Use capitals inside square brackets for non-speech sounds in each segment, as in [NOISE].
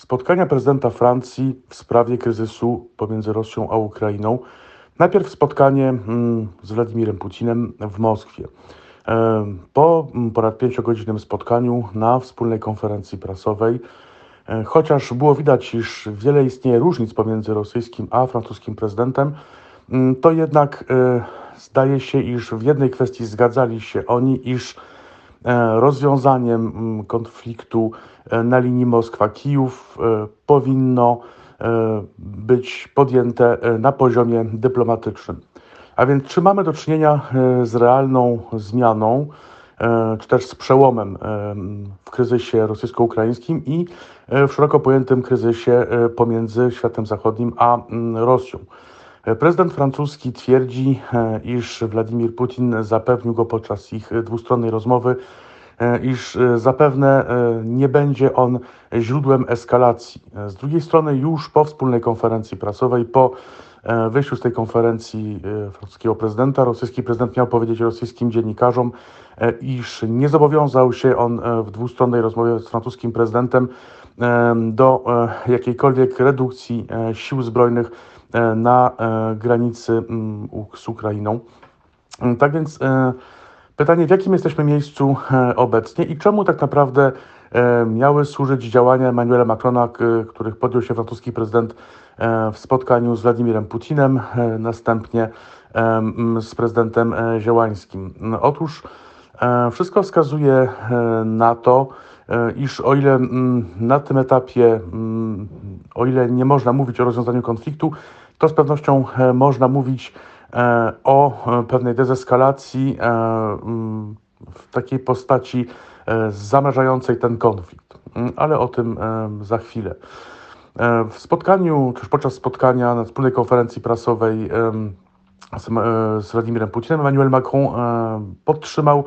spotkania prezydenta Francji w sprawie kryzysu pomiędzy Rosją a Ukrainą. Najpierw spotkanie mm, z Władimirem Putinem w Moskwie. E, Po mm, ponad pięciogodzinnym spotkaniu na wspólnej konferencji prasowej, e, chociaż było widać, iż wiele istnieje różnic pomiędzy rosyjskim a francuskim prezydentem, mm, to jednak e, zdaje się, iż w jednej kwestii zgadzali się oni, iż rozwiązaniem mm, konfliktu e, na linii Moskwa-Kijów e, powinno e, być podjęte e, na poziomie dyplomatycznym. A więc czy mamy do czynienia e, z realną zmianą, e, czy też z przełomem e, w kryzysie rosyjsko-ukraińskim i e, w szeroko pojętym kryzysie e, pomiędzy światem zachodnim a mm, Rosją? E, Prezydent francuski twierdzi, e, iż Władimir Putin zapewnił go podczas ich dwustronnej rozmowy, e, iż zapewne nie będzie on źródłem eskalacji. Z drugiej strony, już po wspólnej konferencji prasowej, po wyjściu z tej konferencji francuskiego prezydenta, rosyjski prezydent miał powiedzieć rosyjskim dziennikarzom, iż nie zobowiązał się on w dwustronnej rozmowie z francuskim prezydentem do jakiejkolwiek redukcji sił zbrojnych na e, granicy mm, z Ukrainą. Mm, Tak więc e, pytanie, w jakim jesteśmy miejscu e, obecnie i czemu tak naprawdę e, miały służyć działania Emmanuela Macrona, których podjął się francuski prezydent e, w spotkaniu z Władimirem Putinem, e, następnie e, z prezydentem e, Ziełańskim. No, Otóż e, wszystko wskazuje e, na to, e, iż o ile mm, na tym etapie, o ile nie można mówić o rozwiązaniu konfliktu, to z pewnością e, można mówić e, o e, pewnej dezeskalacji mm, w takiej postaci zamrażającej ten konflikt. Mm, Ale o tym za chwilę. W spotkaniu, czy podczas spotkania na wspólnej konferencji prasowej z, Władimirem Putinem, Emmanuel Macron podtrzymał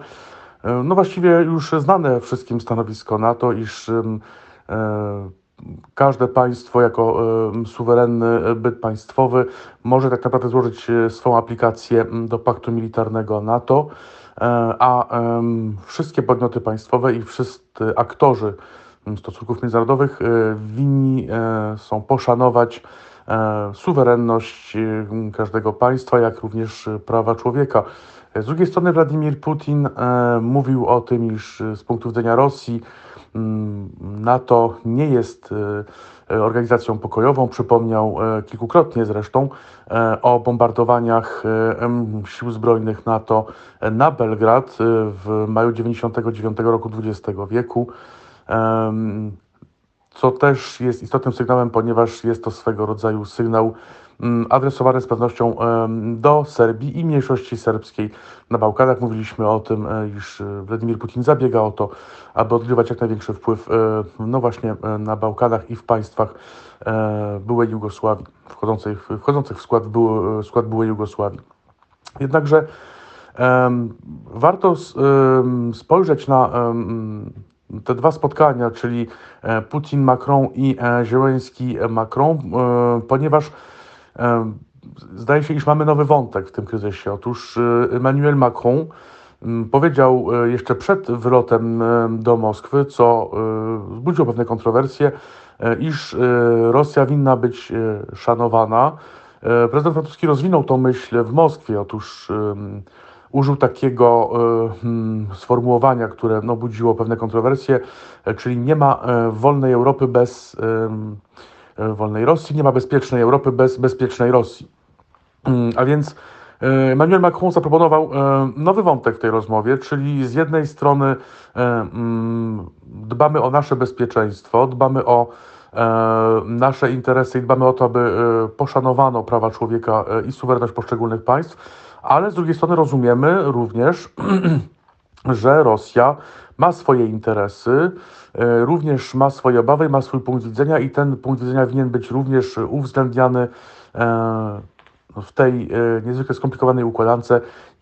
no właściwie już znane wszystkim stanowisko NATO, iż każde państwo jako suwerenny byt państwowy może tak naprawdę złożyć e, swą aplikację do paktu militarnego NATO, e, a wszystkie podmioty państwowe i wszyscy aktorzy stosunków międzynarodowych e, winni są poszanować suwerenność e, każdego państwa, jak również e, prawa człowieka. E, Z drugiej strony Władimir Putin e, mówił o tym, iż e, z punktu widzenia Rosji mm, NATO nie jest e, e, organizacją pokojową. Przypomniał e, kilkukrotnie zresztą e, o bombardowaniach e, sił zbrojnych NATO e, na Belgrad e, w maju 99 roku XX wieku. Co też jest istotnym sygnałem, ponieważ jest to swego rodzaju sygnał mm, adresowany z pewnością do Serbii i mniejszości serbskiej na Bałkanach. Mówiliśmy o tym, e, iż e, Władimir Putin zabiega o to, aby odgrywać jak największy wpływ e, no właśnie na Bałkanach i w państwach byłej Jugosławii, wchodzących, wchodzących w skład, skład byłej Jugosławii. Jednakże warto spojrzeć na te dwa spotkania, czyli e, Putin-Macron i e, Zieleński-Macron, e, ponieważ zdaje się, iż mamy nowy wątek w tym kryzysie. Otóż Emmanuel Macron powiedział jeszcze przed wylotem do Moskwy, co wzbudziło pewne kontrowersje, iż Rosja winna być szanowana. Prezydent francuski rozwinął tą myśl w Moskwie. Otóż użył takiego e, hmm, sformułowania, które no, budziło pewne kontrowersje, e, czyli nie ma e, wolnej Europy bez wolnej Rosji, nie ma bezpiecznej Europy bez bezpiecznej Rosji. Mm, A więc Emmanuel Macron zaproponował nowy wątek w tej rozmowie, czyli z jednej strony mm, dbamy o nasze bezpieczeństwo, dbamy o nasze interesy i dbamy o to, aby poszanowano prawa człowieka i suwerenność poszczególnych państw, ale z drugiej strony rozumiemy również, [CLEARS THROAT] że Rosja ma swoje interesy, e, również ma swoje obawy, ma swój punkt widzenia i ten punkt widzenia winien być również uwzględniany e, w tej e, niezwykle skomplikowanej układance,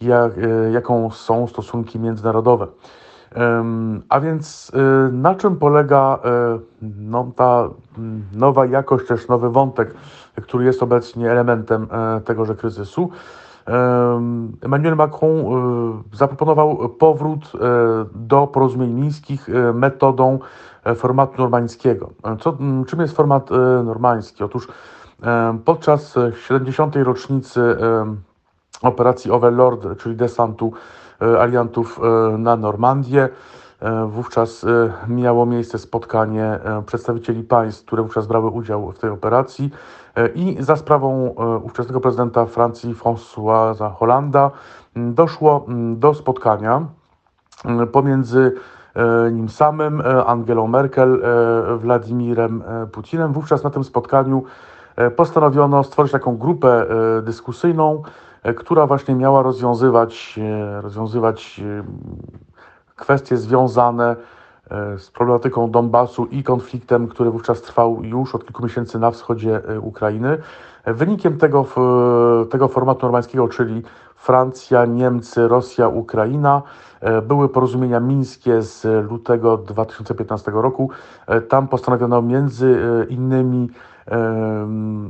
jak, jaką są stosunki międzynarodowe. A więc na czym polega no, ta nowa jakość, też nowy wątek, który jest obecnie elementem tegoże kryzysu? Em, Emmanuel Macron e, zaproponował powrót e, do porozumień mińskich e, metodą formatu normańskiego. Co, czym jest format normański? Otóż podczas 70. rocznicy operacji Overlord, czyli desantu aliantów na Normandię, Wówczas miało miejsce spotkanie przedstawicieli państw, które wówczas brały udział w tej operacji i za sprawą ówczesnego prezydenta Francji Françoisa Hollanda doszło do spotkania pomiędzy nim samym, Angelą Merkel, Władimirem Putinem. Wówczas na tym spotkaniu postanowiono stworzyć taką grupę dyskusyjną, która właśnie miała rozwiązywać, rozwiązywać kwestie związane z problematyką Donbasu i konfliktem, który wówczas trwał już od kilku miesięcy na wschodzie Ukrainy. Wynikiem tego, tego formatu normańskiego, czyli Francja, Niemcy, Rosja, Ukraina, były porozumienia mińskie z lutego 2015 roku. Tam postanowiono między innymi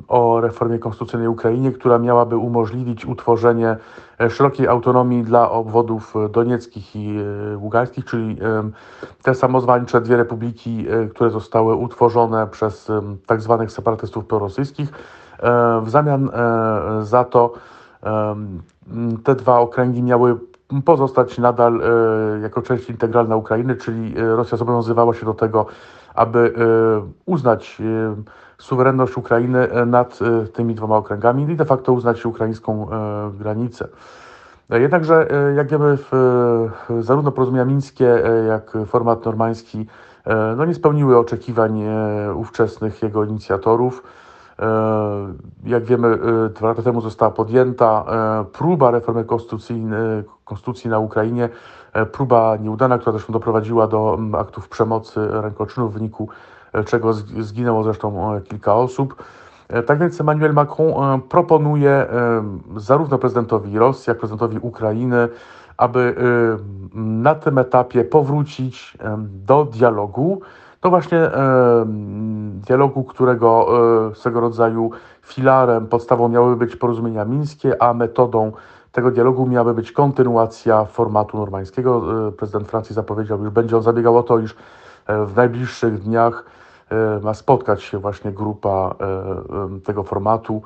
o reformie konstytucyjnej Ukrainie, która miałaby umożliwić utworzenie szerokiej autonomii dla obwodów donieckich i ługańskich, czyli te samozwańcze dwie republiki, które zostały utworzone przez tak zwanych separatystów prorosyjskich. W zamian za to te dwa okręgi miały pozostać nadal jako część integralna Ukrainy, czyli Rosja zobowiązywała się do tego, aby uznać suwerenność Ukrainy nad tymi dwoma okręgami i de facto uznać ukraińską granicę. Jednakże, jak wiemy, zarówno porozumienia mińskie, jak format normański no nie spełniły oczekiwań ówczesnych jego inicjatorów. Jak wiemy, dwa lata temu została podjęta próba reformy konstytucji na Ukrainie, próba nieudana, która zresztą doprowadziła do aktów przemocy rękoczynu, w wyniku czego zginęło zresztą kilka osób. Tak więc Emmanuel Macron proponuje zarówno prezydentowi Rosji, jak i prezydentowi Ukrainy, aby na tym etapie powrócić do dialogu, to właśnie dialogu, którego swego rodzaju filarem, podstawą miały być porozumienia mińskie, a metodą tego dialogu miałaby być kontynuacja formatu normańskiego. Prezydent Francji zapowiedział, że będzie on zabiegał o to, iż w najbliższych dniach ma spotkać się właśnie grupa tego formatu,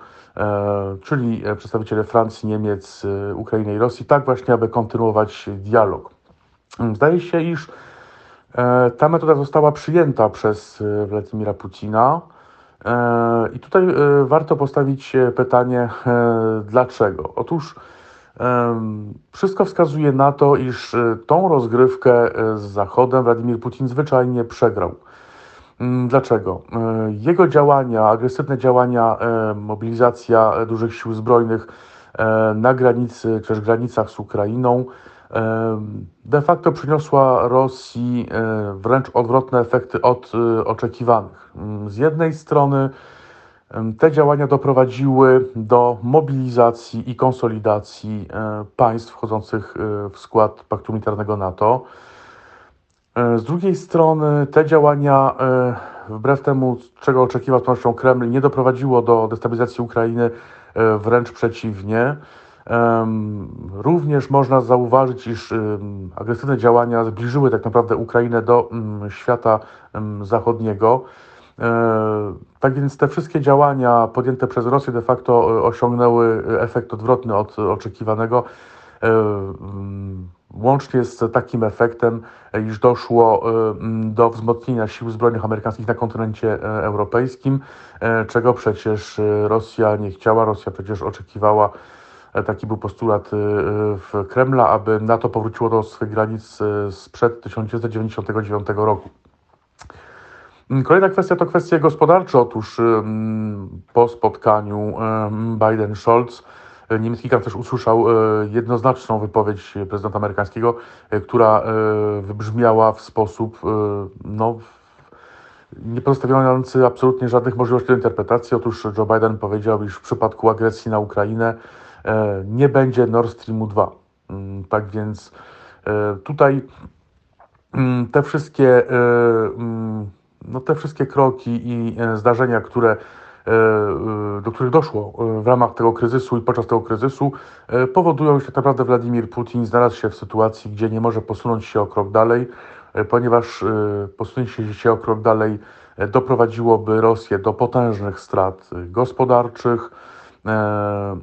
czyli przedstawiciele Francji, Niemiec, Ukrainy i Rosji, tak właśnie, aby kontynuować dialog. Zdaje się, iż ta metoda została przyjęta przez Władimira Putina. I tutaj warto postawić pytanie, dlaczego? Otóż wszystko wskazuje na to, iż tą rozgrywkę z Zachodem Władimir Putin zwyczajnie przegrał. Dlaczego? Jego działania, agresywne działania, mobilizacja dużych sił zbrojnych na granicy, czy też granicach z Ukrainą, de facto przyniosła Rosji wręcz odwrotne efekty od oczekiwanych. Z jednej strony te działania doprowadziły do mobilizacji i konsolidacji państw wchodzących w skład paktu militarnego NATO. Z drugiej strony te działania, wbrew temu, czego oczekiwał z Kreml, nie doprowadziło do destabilizacji Ukrainy, wręcz przeciwnie. Również można zauważyć, iż agresywne działania zbliżyły tak naprawdę Ukrainę do świata zachodniego. Tak więc te wszystkie działania podjęte przez Rosję de facto osiągnęły efekt odwrotny od oczekiwanego. Łącznie z takim efektem, iż doszło do wzmocnienia sił zbrojnych amerykańskich na kontynencie europejskim, czego przecież Rosja nie chciała. Rosja przecież oczekiwała, taki był postulat w Kremla, aby NATO powróciło do swych granic sprzed 1999 roku. Kolejna kwestia to kwestie gospodarcze. Otóż po spotkaniu Biden-Scholz niemiecki kanclerz usłyszał jednoznaczną wypowiedź prezydenta amerykańskiego, która wybrzmiała w sposób no, nie pozostawiający absolutnie żadnych możliwości do interpretacji. Otóż Joe Biden powiedział, iż w przypadku agresji na Ukrainę nie będzie Nord Streamu 2. Tak więc tutaj te wszystkie no, te wszystkie kroki i e, zdarzenia, które, e, e, do których doszło w ramach tego kryzysu i podczas tego kryzysu, powodują, że tak naprawdę Władimir Putin znalazł się w sytuacji, gdzie nie może posunąć się o krok dalej. ponieważ posunięcie się o krok dalej doprowadziłoby Rosję do potężnych strat gospodarczych,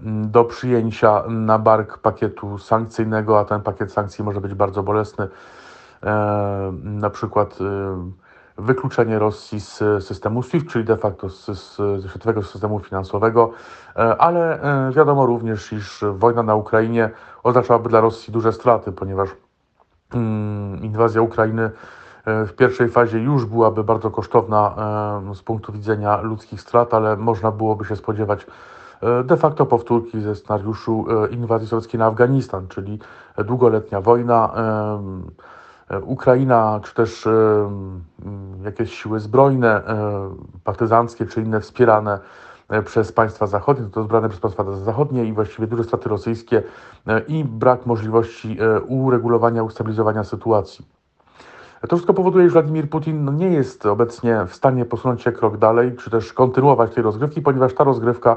do przyjęcia na bark pakietu sankcyjnego, a ten pakiet sankcji może być bardzo bolesny. Na przykład wykluczenie Rosji z systemu SWIFT, czyli de facto z, z, światowego systemu finansowego, e, ale e, wiadomo również, iż wojna na Ukrainie oznaczałaby dla Rosji duże straty, ponieważ mm, inwazja Ukrainy e, w pierwszej fazie już byłaby bardzo kosztowna z punktu widzenia ludzkich strat, ale można byłoby się spodziewać de facto powtórki ze scenariuszu inwazji sowieckiej na Afganistan, czyli długoletnia wojna Ukraina, czy też e, jakieś siły zbrojne, e, partyzanckie czy inne wspierane przez państwa zachodnie, to zbrane przez państwa zachodnie i właściwie duże straty rosyjskie i brak możliwości uregulowania, ustabilizowania sytuacji. To wszystko powoduje, że Władimir Putin nie jest obecnie w stanie posunąć się krok dalej, czy też kontynuować tej rozgrywki, ponieważ ta rozgrywka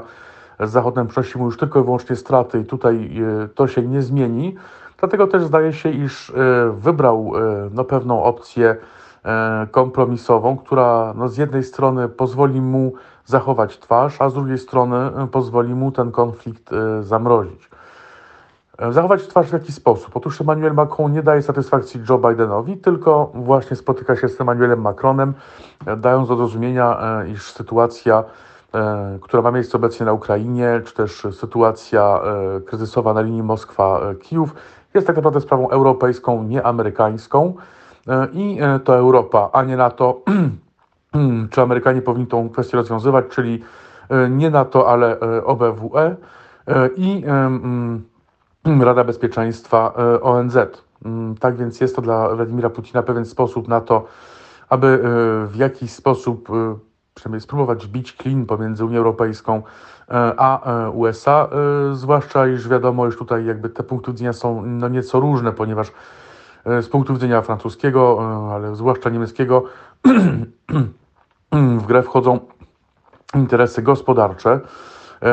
z Zachodem przynosi mu już tylko i wyłącznie straty i tutaj to się nie zmieni. Dlatego też zdaje się, iż e, wybrał no, pewną opcję e, kompromisową, która no, z jednej strony pozwoli mu zachować twarz, a z drugiej strony pozwoli mu ten konflikt zamrozić. Zachować twarz w jaki sposób? Otóż Emmanuel Macron nie daje satysfakcji Joe Bidenowi, tylko właśnie spotyka się z Emmanuelem Macronem, dając do zrozumienia, iż sytuacja, która ma miejsce obecnie na Ukrainie, czy też sytuacja kryzysowa na linii Moskwa-Kijów jest tak naprawdę sprawą europejską, nie amerykańską e, i e, to Europa, a nie NATO, [CLEARS THROAT] czy Amerykanie powinni tą kwestię rozwiązywać, czyli e, nie NATO, ale OBWE i mm, Rada Bezpieczeństwa ONZ. Mm, tak więc jest to dla Władimira Putina pewien sposób na to, aby w jakiś sposób przynajmniej spróbować bić klin pomiędzy Unią Europejską e, a e, USA, e, zwłaszcza iż wiadomo, już tutaj jakby te punkty widzenia są no nieco różne, ponieważ z punktu widzenia francuskiego, ale zwłaszcza niemieckiego, [CLEARS THROAT] w grę wchodzą interesy gospodarcze.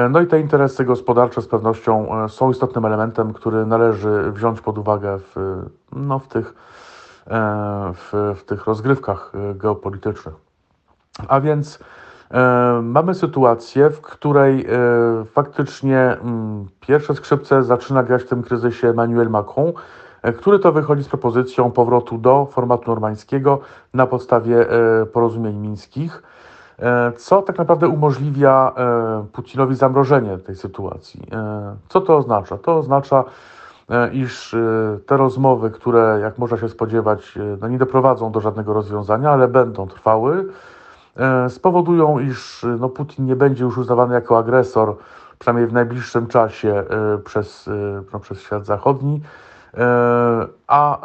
No i te interesy gospodarcze z pewnością są istotnym elementem, który należy wziąć pod uwagę w, no, w, tych, w, w tych rozgrywkach geopolitycznych. A więc e, mamy sytuację, w której e, faktycznie m, pierwsze skrzypce zaczyna grać w tym kryzysie Emmanuel Macron, e, który to wychodzi z propozycją powrotu do formatu normańskiego na podstawie porozumień mińskich, co tak naprawdę umożliwia Putinowi zamrożenie tej sytuacji. Co to oznacza? To oznacza, iż te rozmowy, które jak można się spodziewać, no nie doprowadzą do żadnego rozwiązania, ale będą trwały, spowodują, iż no, Putin nie będzie już uznawany jako agresor, przynajmniej w najbliższym czasie e, przez, e, no, przez świat zachodni, a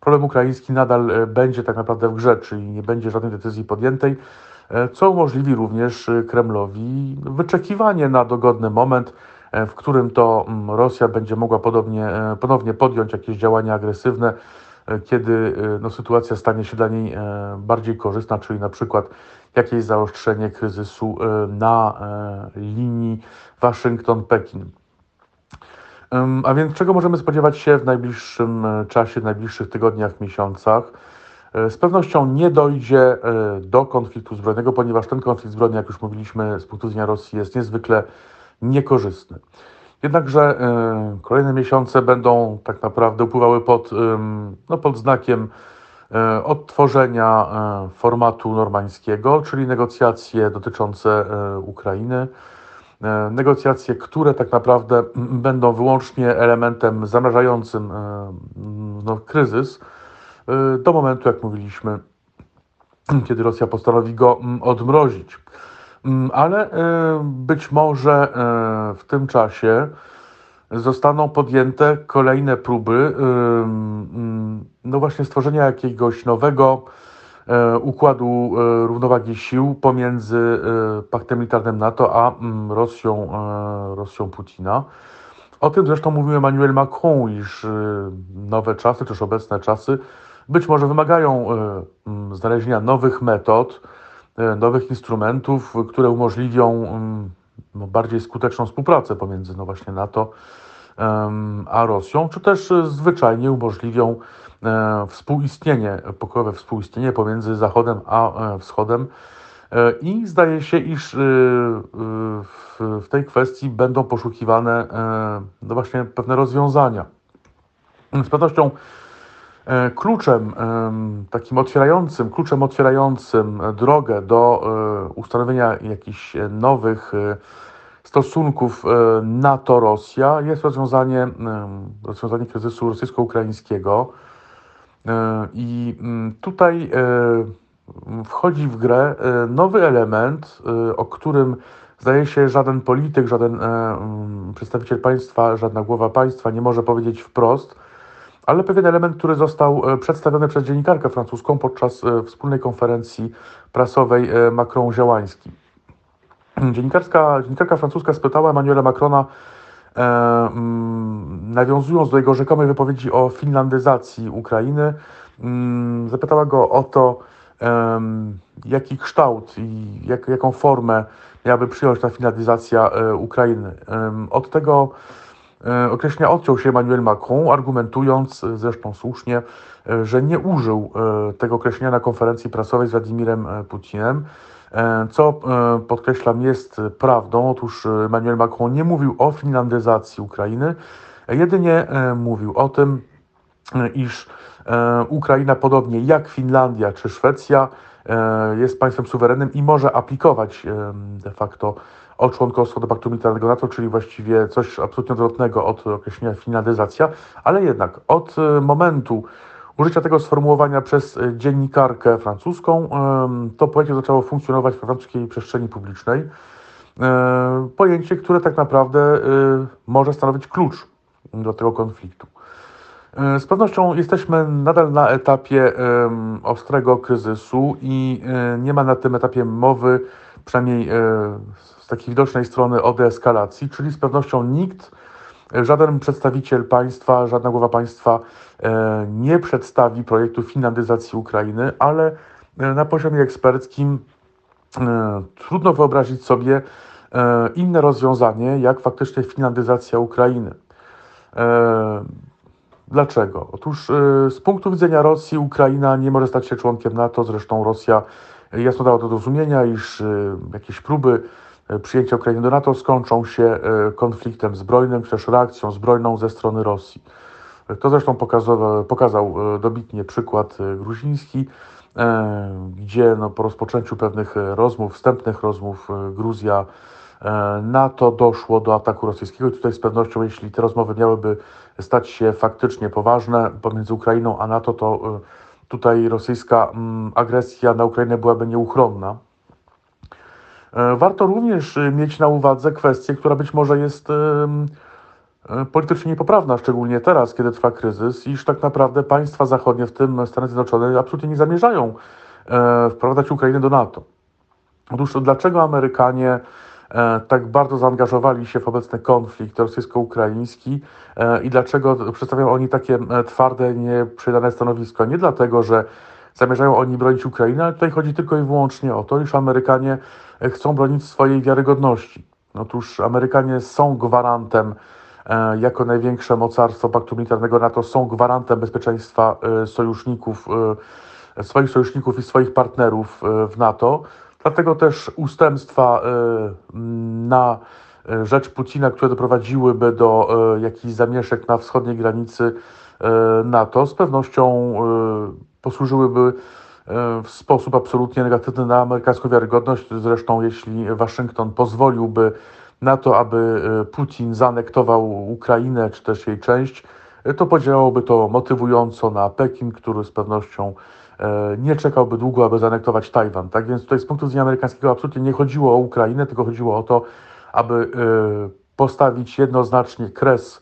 problem ukraiński nadal będzie tak naprawdę w grze, czyli nie będzie żadnej decyzji podjętej, co umożliwi również Kremlowi wyczekiwanie na dogodny moment, w którym to mm, Rosja będzie mogła podobnie, ponownie podjąć jakieś działania agresywne, kiedy no, sytuacja stanie się dla niej bardziej korzystna, czyli na przykład jakieś zaostrzenie kryzysu e, na e, linii Waszyngton-Pekin. A więc czego możemy spodziewać się w najbliższym e, czasie, w najbliższych tygodniach, miesiącach? Z pewnością nie dojdzie do konfliktu zbrojnego, ponieważ ten konflikt zbrojny, jak już mówiliśmy, z punktu widzenia Rosji jest niezwykle niekorzystny. Jednakże kolejne miesiące będą tak naprawdę upływały pod, no, pod znakiem E, odtworzenia e, formatu normańskiego, czyli negocjacje dotyczące e, Ukrainy. Negocjacje, które tak naprawdę [CLEARS THROAT] będą wyłącznie elementem zamrażającym no, kryzys do momentu, jak mówiliśmy, [CLEARS THROAT] kiedy Rosja postanowi go odmrozić. Ale być może w tym czasie zostaną podjęte kolejne próby no właśnie stworzenia jakiegoś nowego układu równowagi sił pomiędzy paktem militarnym NATO a Rosją, Rosją Putina. O tym zresztą mówił Emmanuel Macron, iż nowe czasy, też obecne czasy być może wymagają znalezienia nowych metod, nowych instrumentów, które umożliwią no, bardziej skuteczną współpracę pomiędzy no właśnie NATO a Rosją, czy też zwyczajnie umożliwią współistnienie, pokojowe współistnienie pomiędzy Zachodem a Wschodem. I zdaje się, iż w tej kwestii będą poszukiwane no właśnie pewne rozwiązania. Z pewnością E, kluczem takim otwierającym, kluczem otwierającym drogę do e, ustanowienia jakichś nowych e, stosunków NATO-Rosja jest rozwiązanie, rozwiązanie kryzysu rosyjsko-ukraińskiego. I tutaj wchodzi w grę nowy element, o którym zdaje się żaden polityk, żaden przedstawiciel państwa, żadna głowa państwa nie może powiedzieć wprost, ale pewien element, który został e, przedstawiony przez dziennikarkę francuską podczas e, wspólnej konferencji prasowej e, Macron-Zielański. Dziennikarka, francuska spytała Emmanuela Macrona, mm, nawiązując do jego rzekomej wypowiedzi o finlandyzacji Ukrainy, mm, zapytała go o to, jaki kształt i jak, jaką formę miałaby przyjąć ta finlandyzacja Ukrainy. Od tego określenia odciął się Emmanuel Macron, argumentując, e, zresztą słusznie, e, że nie użył tego określenia na konferencji prasowej z Władimirem Putinem, co podkreślam jest prawdą. Otóż Emmanuel Macron nie mówił o finlandyzacji Ukrainy, jedynie mówił o tym, iż Ukraina, podobnie jak Finlandia czy Szwecja, jest państwem suwerennym i może aplikować de facto o członkostwo do Paktu Militarnego NATO, czyli właściwie coś absolutnie odwrotnego od określenia finalizacja, ale jednak od e, momentu użycia tego sformułowania przez e, dziennikarkę francuską, to pojęcie zaczęło funkcjonować w francuskiej przestrzeni publicznej. E, pojęcie, które tak naprawdę może stanowić klucz do tego konfliktu. Z pewnością jesteśmy nadal na etapie ostrego kryzysu i nie ma na tym etapie mowy, przynajmniej z takiej widocznej strony o deeskalacji, czyli z pewnością nikt, żaden przedstawiciel państwa, żadna głowa państwa e, nie przedstawi projektu finlandyzacji Ukrainy, ale e, na poziomie eksperckim e, trudno wyobrazić sobie inne rozwiązanie, jak faktycznie finlandyzacja Ukrainy. Dlaczego? Otóż z punktu widzenia Rosji Ukraina nie może stać się członkiem NATO, zresztą Rosja jasno dała do zrozumienia, iż jakieś próby E, przyjęcia Ukrainy do NATO skończą się e, konfliktem zbrojnym, czy też reakcją zbrojną ze strony Rosji. To zresztą pokazał, pokazał e, dobitnie przykład gruziński, gdzie no, po rozpoczęciu pewnych rozmów, wstępnych rozmów Gruzja NATO doszło do ataku rosyjskiego. I tutaj z pewnością, jeśli te rozmowy miałyby stać się faktycznie poważne pomiędzy Ukrainą a NATO, to tutaj rosyjska mm, agresja na Ukrainę byłaby nieuchronna. E, warto również e, mieć na uwadze kwestię, która być może jest e, politycznie niepoprawna, szczególnie teraz, kiedy trwa kryzys, iż tak naprawdę państwa zachodnie, w tym Stany Zjednoczone, absolutnie nie zamierzają wprowadzać Ukrainy do NATO. Otóż dlaczego Amerykanie tak bardzo zaangażowali się w obecny konflikt rosyjsko-ukraiński i dlaczego przedstawiają oni takie twarde, nieprzydane stanowisko? Nie dlatego, że zamierzają oni bronić Ukrainy, ale tutaj chodzi tylko i wyłącznie o to, iż Amerykanie chcą bronić swojej wiarygodności. Otóż Amerykanie są gwarantem, e, jako największe mocarstwo Paktu Militarnego NATO, są gwarantem bezpieczeństwa e, sojuszników, e, swoich sojuszników i swoich partnerów w NATO. Dlatego też ustępstwa na rzecz Putina, które doprowadziłyby do jakichś zamieszek na wschodniej granicy NATO, z pewnością posłużyłyby w sposób absolutnie negatywny na amerykańską wiarygodność. Zresztą, jeśli Waszyngton pozwoliłby na to, aby Putin zanektował Ukrainę, czy też jej część, to podziałałoby to motywująco na Pekin, który z pewnością nie czekałby długo, aby zanektować Tajwan. Tak więc tutaj z punktu widzenia amerykańskiego absolutnie nie chodziło o Ukrainę, tylko chodziło o to, aby postawić jednoznacznie kres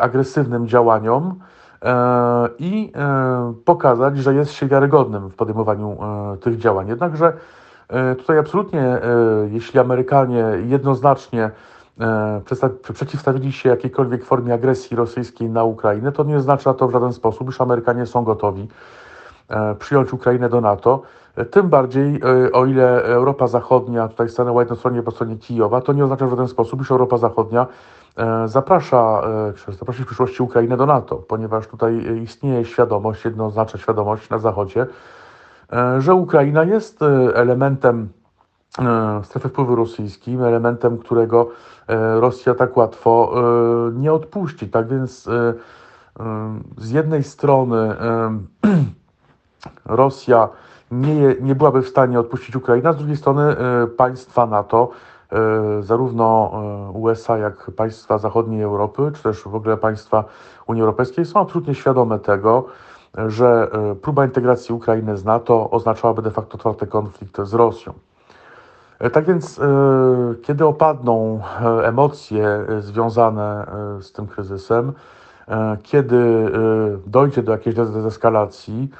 agresywnym działaniom, E, i e, pokazać, że jest się wiarygodnym w podejmowaniu e, tych działań. Jednakże tutaj absolutnie, jeśli Amerykanie jednoznacznie przeciwstawili się jakiejkolwiek formie agresji rosyjskiej na Ukrainę, to nie oznacza to w żaden sposób, iż Amerykanie są gotowi przyjąć Ukrainę do NATO. Tym bardziej, o ile Europa Zachodnia tutaj stanęła jednostronnie po stronie Kijowa, to nie oznacza w żaden sposób, iż Europa Zachodnia zaprasza, zaprasza w przyszłości Ukrainę do NATO, ponieważ tutaj istnieje świadomość, jednoznaczna świadomość na Zachodzie, że Ukraina jest elementem strefy wpływu rosyjskim, elementem, którego Rosja tak łatwo nie odpuści. Tak więc z jednej strony [CLEARS THROAT] Rosja nie, nie byłaby w stanie odpuścić Ukrainy, a z drugiej strony e, państwa NATO, e, zarówno e, USA, jak państwa zachodniej Europy, czy też w ogóle państwa Unii Europejskiej są absolutnie świadome tego, że próba integracji Ukrainy z NATO oznaczałaby de facto otwarty konflikt z Rosją. Tak więc, kiedy opadną emocje związane z tym kryzysem, kiedy dojdzie do jakiejś dezeskalacji,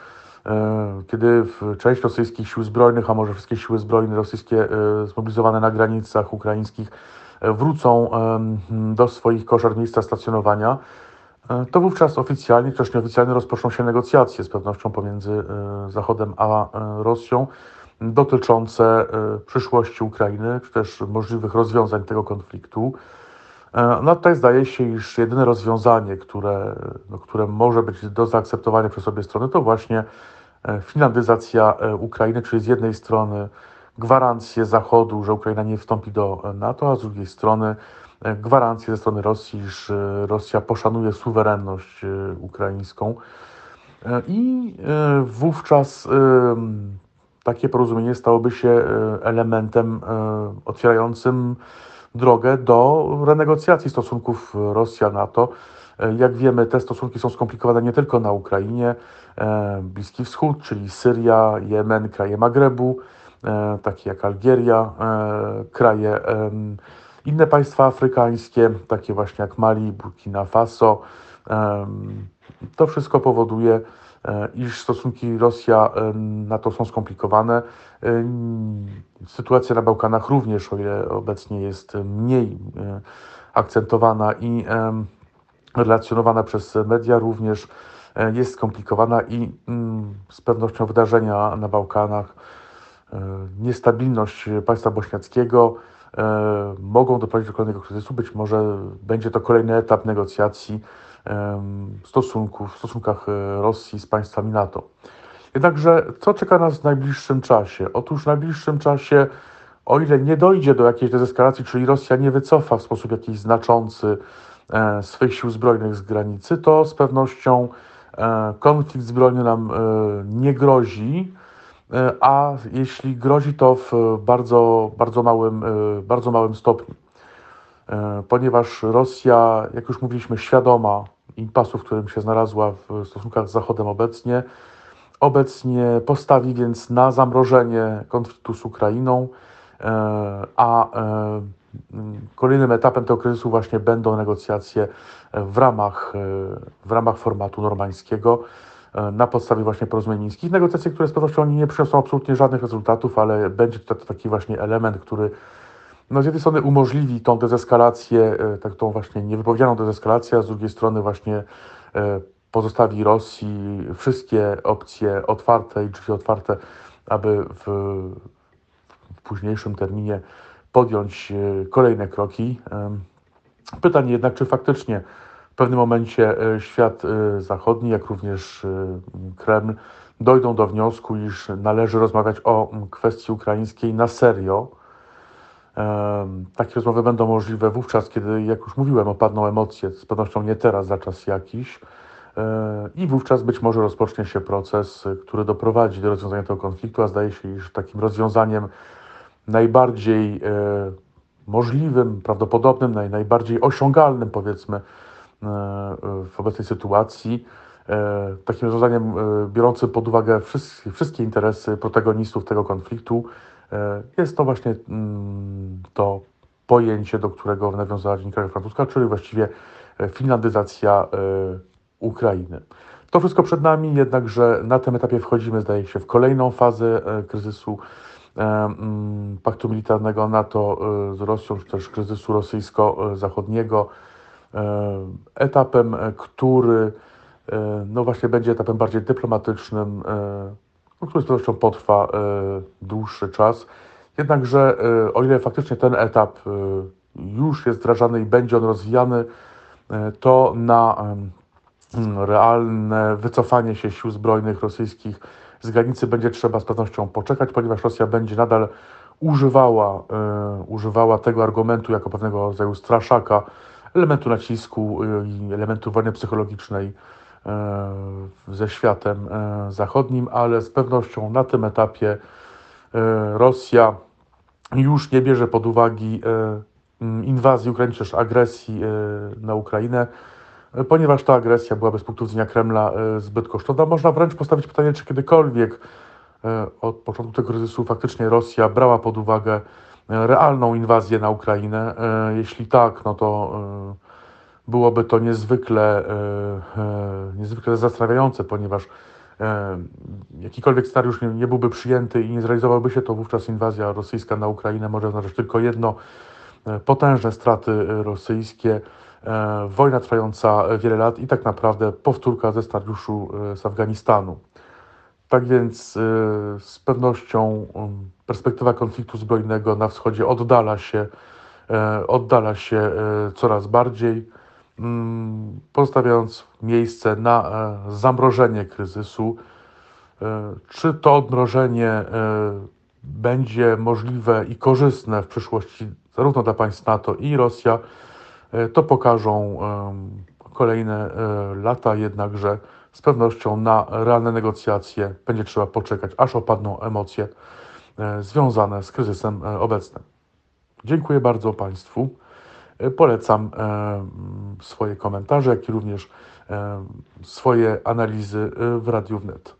kiedy część rosyjskich sił zbrojnych, a może wszystkie siły zbrojne rosyjskie e, zmobilizowane na granicach ukraińskich e, wrócą do swoich koszar miejsca stacjonowania, to wówczas oficjalnie, też nieoficjalnie rozpoczną się negocjacje z pewnością pomiędzy Zachodem a Rosją dotyczące przyszłości Ukrainy, czy też możliwych rozwiązań tego konfliktu. No tutaj zdaje się, iż jedyne rozwiązanie, które, no, które może być do zaakceptowania przez obie strony, to właśnie e, finlandyzacja e, Ukrainy, czyli z jednej strony gwarancje Zachodu, że Ukraina nie wstąpi do NATO, a z drugiej strony e, gwarancje ze strony Rosji, że Rosja poszanuje suwerenność ukraińską. I wówczas takie porozumienie stałoby się elementem otwierającym drogę do renegocjacji stosunków Rosja-NATO. Jak wiemy, te stosunki są skomplikowane nie tylko na Ukrainie, e, Bliski Wschód, czyli Syria, Jemen, kraje Magrebu, e, takie jak Algieria, e, kraje, inne państwa afrykańskie, takie właśnie jak Mali, Burkina Faso. To wszystko powoduje, iż stosunki Rosja-NATO są skomplikowane. E, sytuacja na Bałkanach również, o ile obecnie jest mniej e, akcentowana i relacjonowana przez media, również jest skomplikowana i mm, z pewnością wydarzenia na Bałkanach, niestabilność państwa bośniackiego mogą doprowadzić do kolejnego kryzysu. Być może będzie to kolejny etap negocjacji stosunków, w stosunkach e, Rosji z państwami NATO. Jednakże co czeka nas w najbliższym czasie? Otóż w najbliższym czasie, o ile nie dojdzie do jakiejś dezeskalacji, czyli Rosja nie wycofa w sposób jakiś znaczący e, swych sił zbrojnych z granicy, to z pewnością e, konflikt zbrojny nam nie grozi, a jeśli grozi, to w bardzo, bardzo, małym, bardzo małym stopniu. E, ponieważ Rosja, jak już mówiliśmy, świadoma impasu, w którym się znalazła w stosunkach z Zachodem obecnie, obecnie postawi więc na zamrożenie konfliktu z Ukrainą, e, a e, kolejnym etapem tego kryzysu właśnie będą negocjacje w ramach, w ramach formatu normańskiego na podstawie właśnie porozumień mińskich. Negocjacje, które z pewnością nie przyniosą absolutnie żadnych rezultatów, ale będzie to taki właśnie element, który no z jednej strony umożliwi tą dezeskalację, e, tak tą właśnie niewypowiedzianą dezeskalację, a z drugiej strony właśnie e, pozostawi Rosji wszystkie opcje otwarte i drzwi otwarte, aby w, w późniejszym terminie podjąć e, kolejne kroki. Pytanie jednak, czy faktycznie w pewnym momencie świat zachodni, jak również Kreml dojdą do wniosku, iż należy rozmawiać o kwestii ukraińskiej na serio, takie rozmowy będą możliwe wówczas, kiedy, jak już mówiłem, opadną emocje, z pewnością nie teraz, za czas jakiś. E, I wówczas być może rozpocznie się proces, który doprowadzi do rozwiązania tego konfliktu, a zdaje się, iż takim rozwiązaniem najbardziej e, możliwym, prawdopodobnym, naj, najbardziej osiągalnym, powiedzmy, e, w obecnej sytuacji, takim rozwiązaniem biorącym pod uwagę wszystkie, interesy protagonistów tego konfliktu, jest to właśnie mm, to pojęcie, do którego nawiązała dziennikarka francuska, czyli właściwie e, finlandyzacja e, Ukrainy. To wszystko przed nami, jednakże na tym etapie wchodzimy, zdaje się, w kolejną fazę kryzysu mm, paktu militarnego NATO z Rosją, czy też kryzysu rosyjsko-zachodniego. Etapem, który no właśnie będzie etapem bardziej dyplomatycznym, no, który z pewnością potrwa e, dłuższy czas. Jednakże, e, o ile faktycznie ten etap e, już jest wdrażany i będzie on rozwijany, to na realne wycofanie się sił zbrojnych rosyjskich z granicy będzie trzeba z pewnością poczekać, ponieważ Rosja będzie nadal używała, używała tego argumentu jako pewnego rodzaju straszaka, elementu nacisku i elementu wojny psychologicznej ze światem zachodnim, ale z pewnością na tym etapie Rosja już nie bierze pod uwagę inwazji Ukrainy, czy też agresji na Ukrainę, ponieważ ta agresja byłaby z punktu widzenia Kremla zbyt kosztowna. Można wręcz postawić pytanie, czy kiedykolwiek od początku tego kryzysu faktycznie Rosja brała pod uwagę realną inwazję na Ukrainę. Jeśli tak, no to byłoby to niezwykle, niezwykle zastanawiające, ponieważ jakikolwiek scenariusz nie, nie byłby przyjęty i nie zrealizowałby się, to wówczas inwazja rosyjska na Ukrainę może oznaczać tylko jedno potężne straty rosyjskie, wojna trwająca wiele lat i tak naprawdę powtórka ze scenariuszu z Afganistanu. Tak więc z pewnością perspektywa konfliktu zbrojnego na wschodzie oddala się, oddala się coraz bardziej, pozostawiając miejsce na zamrożenie kryzysu. Czy to odmrożenie będzie możliwe i korzystne w przyszłości zarówno dla państw NATO i Rosja, to pokażą kolejne lata, jednakże z pewnością na realne negocjacje będzie trzeba poczekać, aż opadną emocje związane z kryzysem obecnym. Dziękuję bardzo Państwu. Polecam swoje komentarze, jak i również swoje analizy w Radiu Wnet.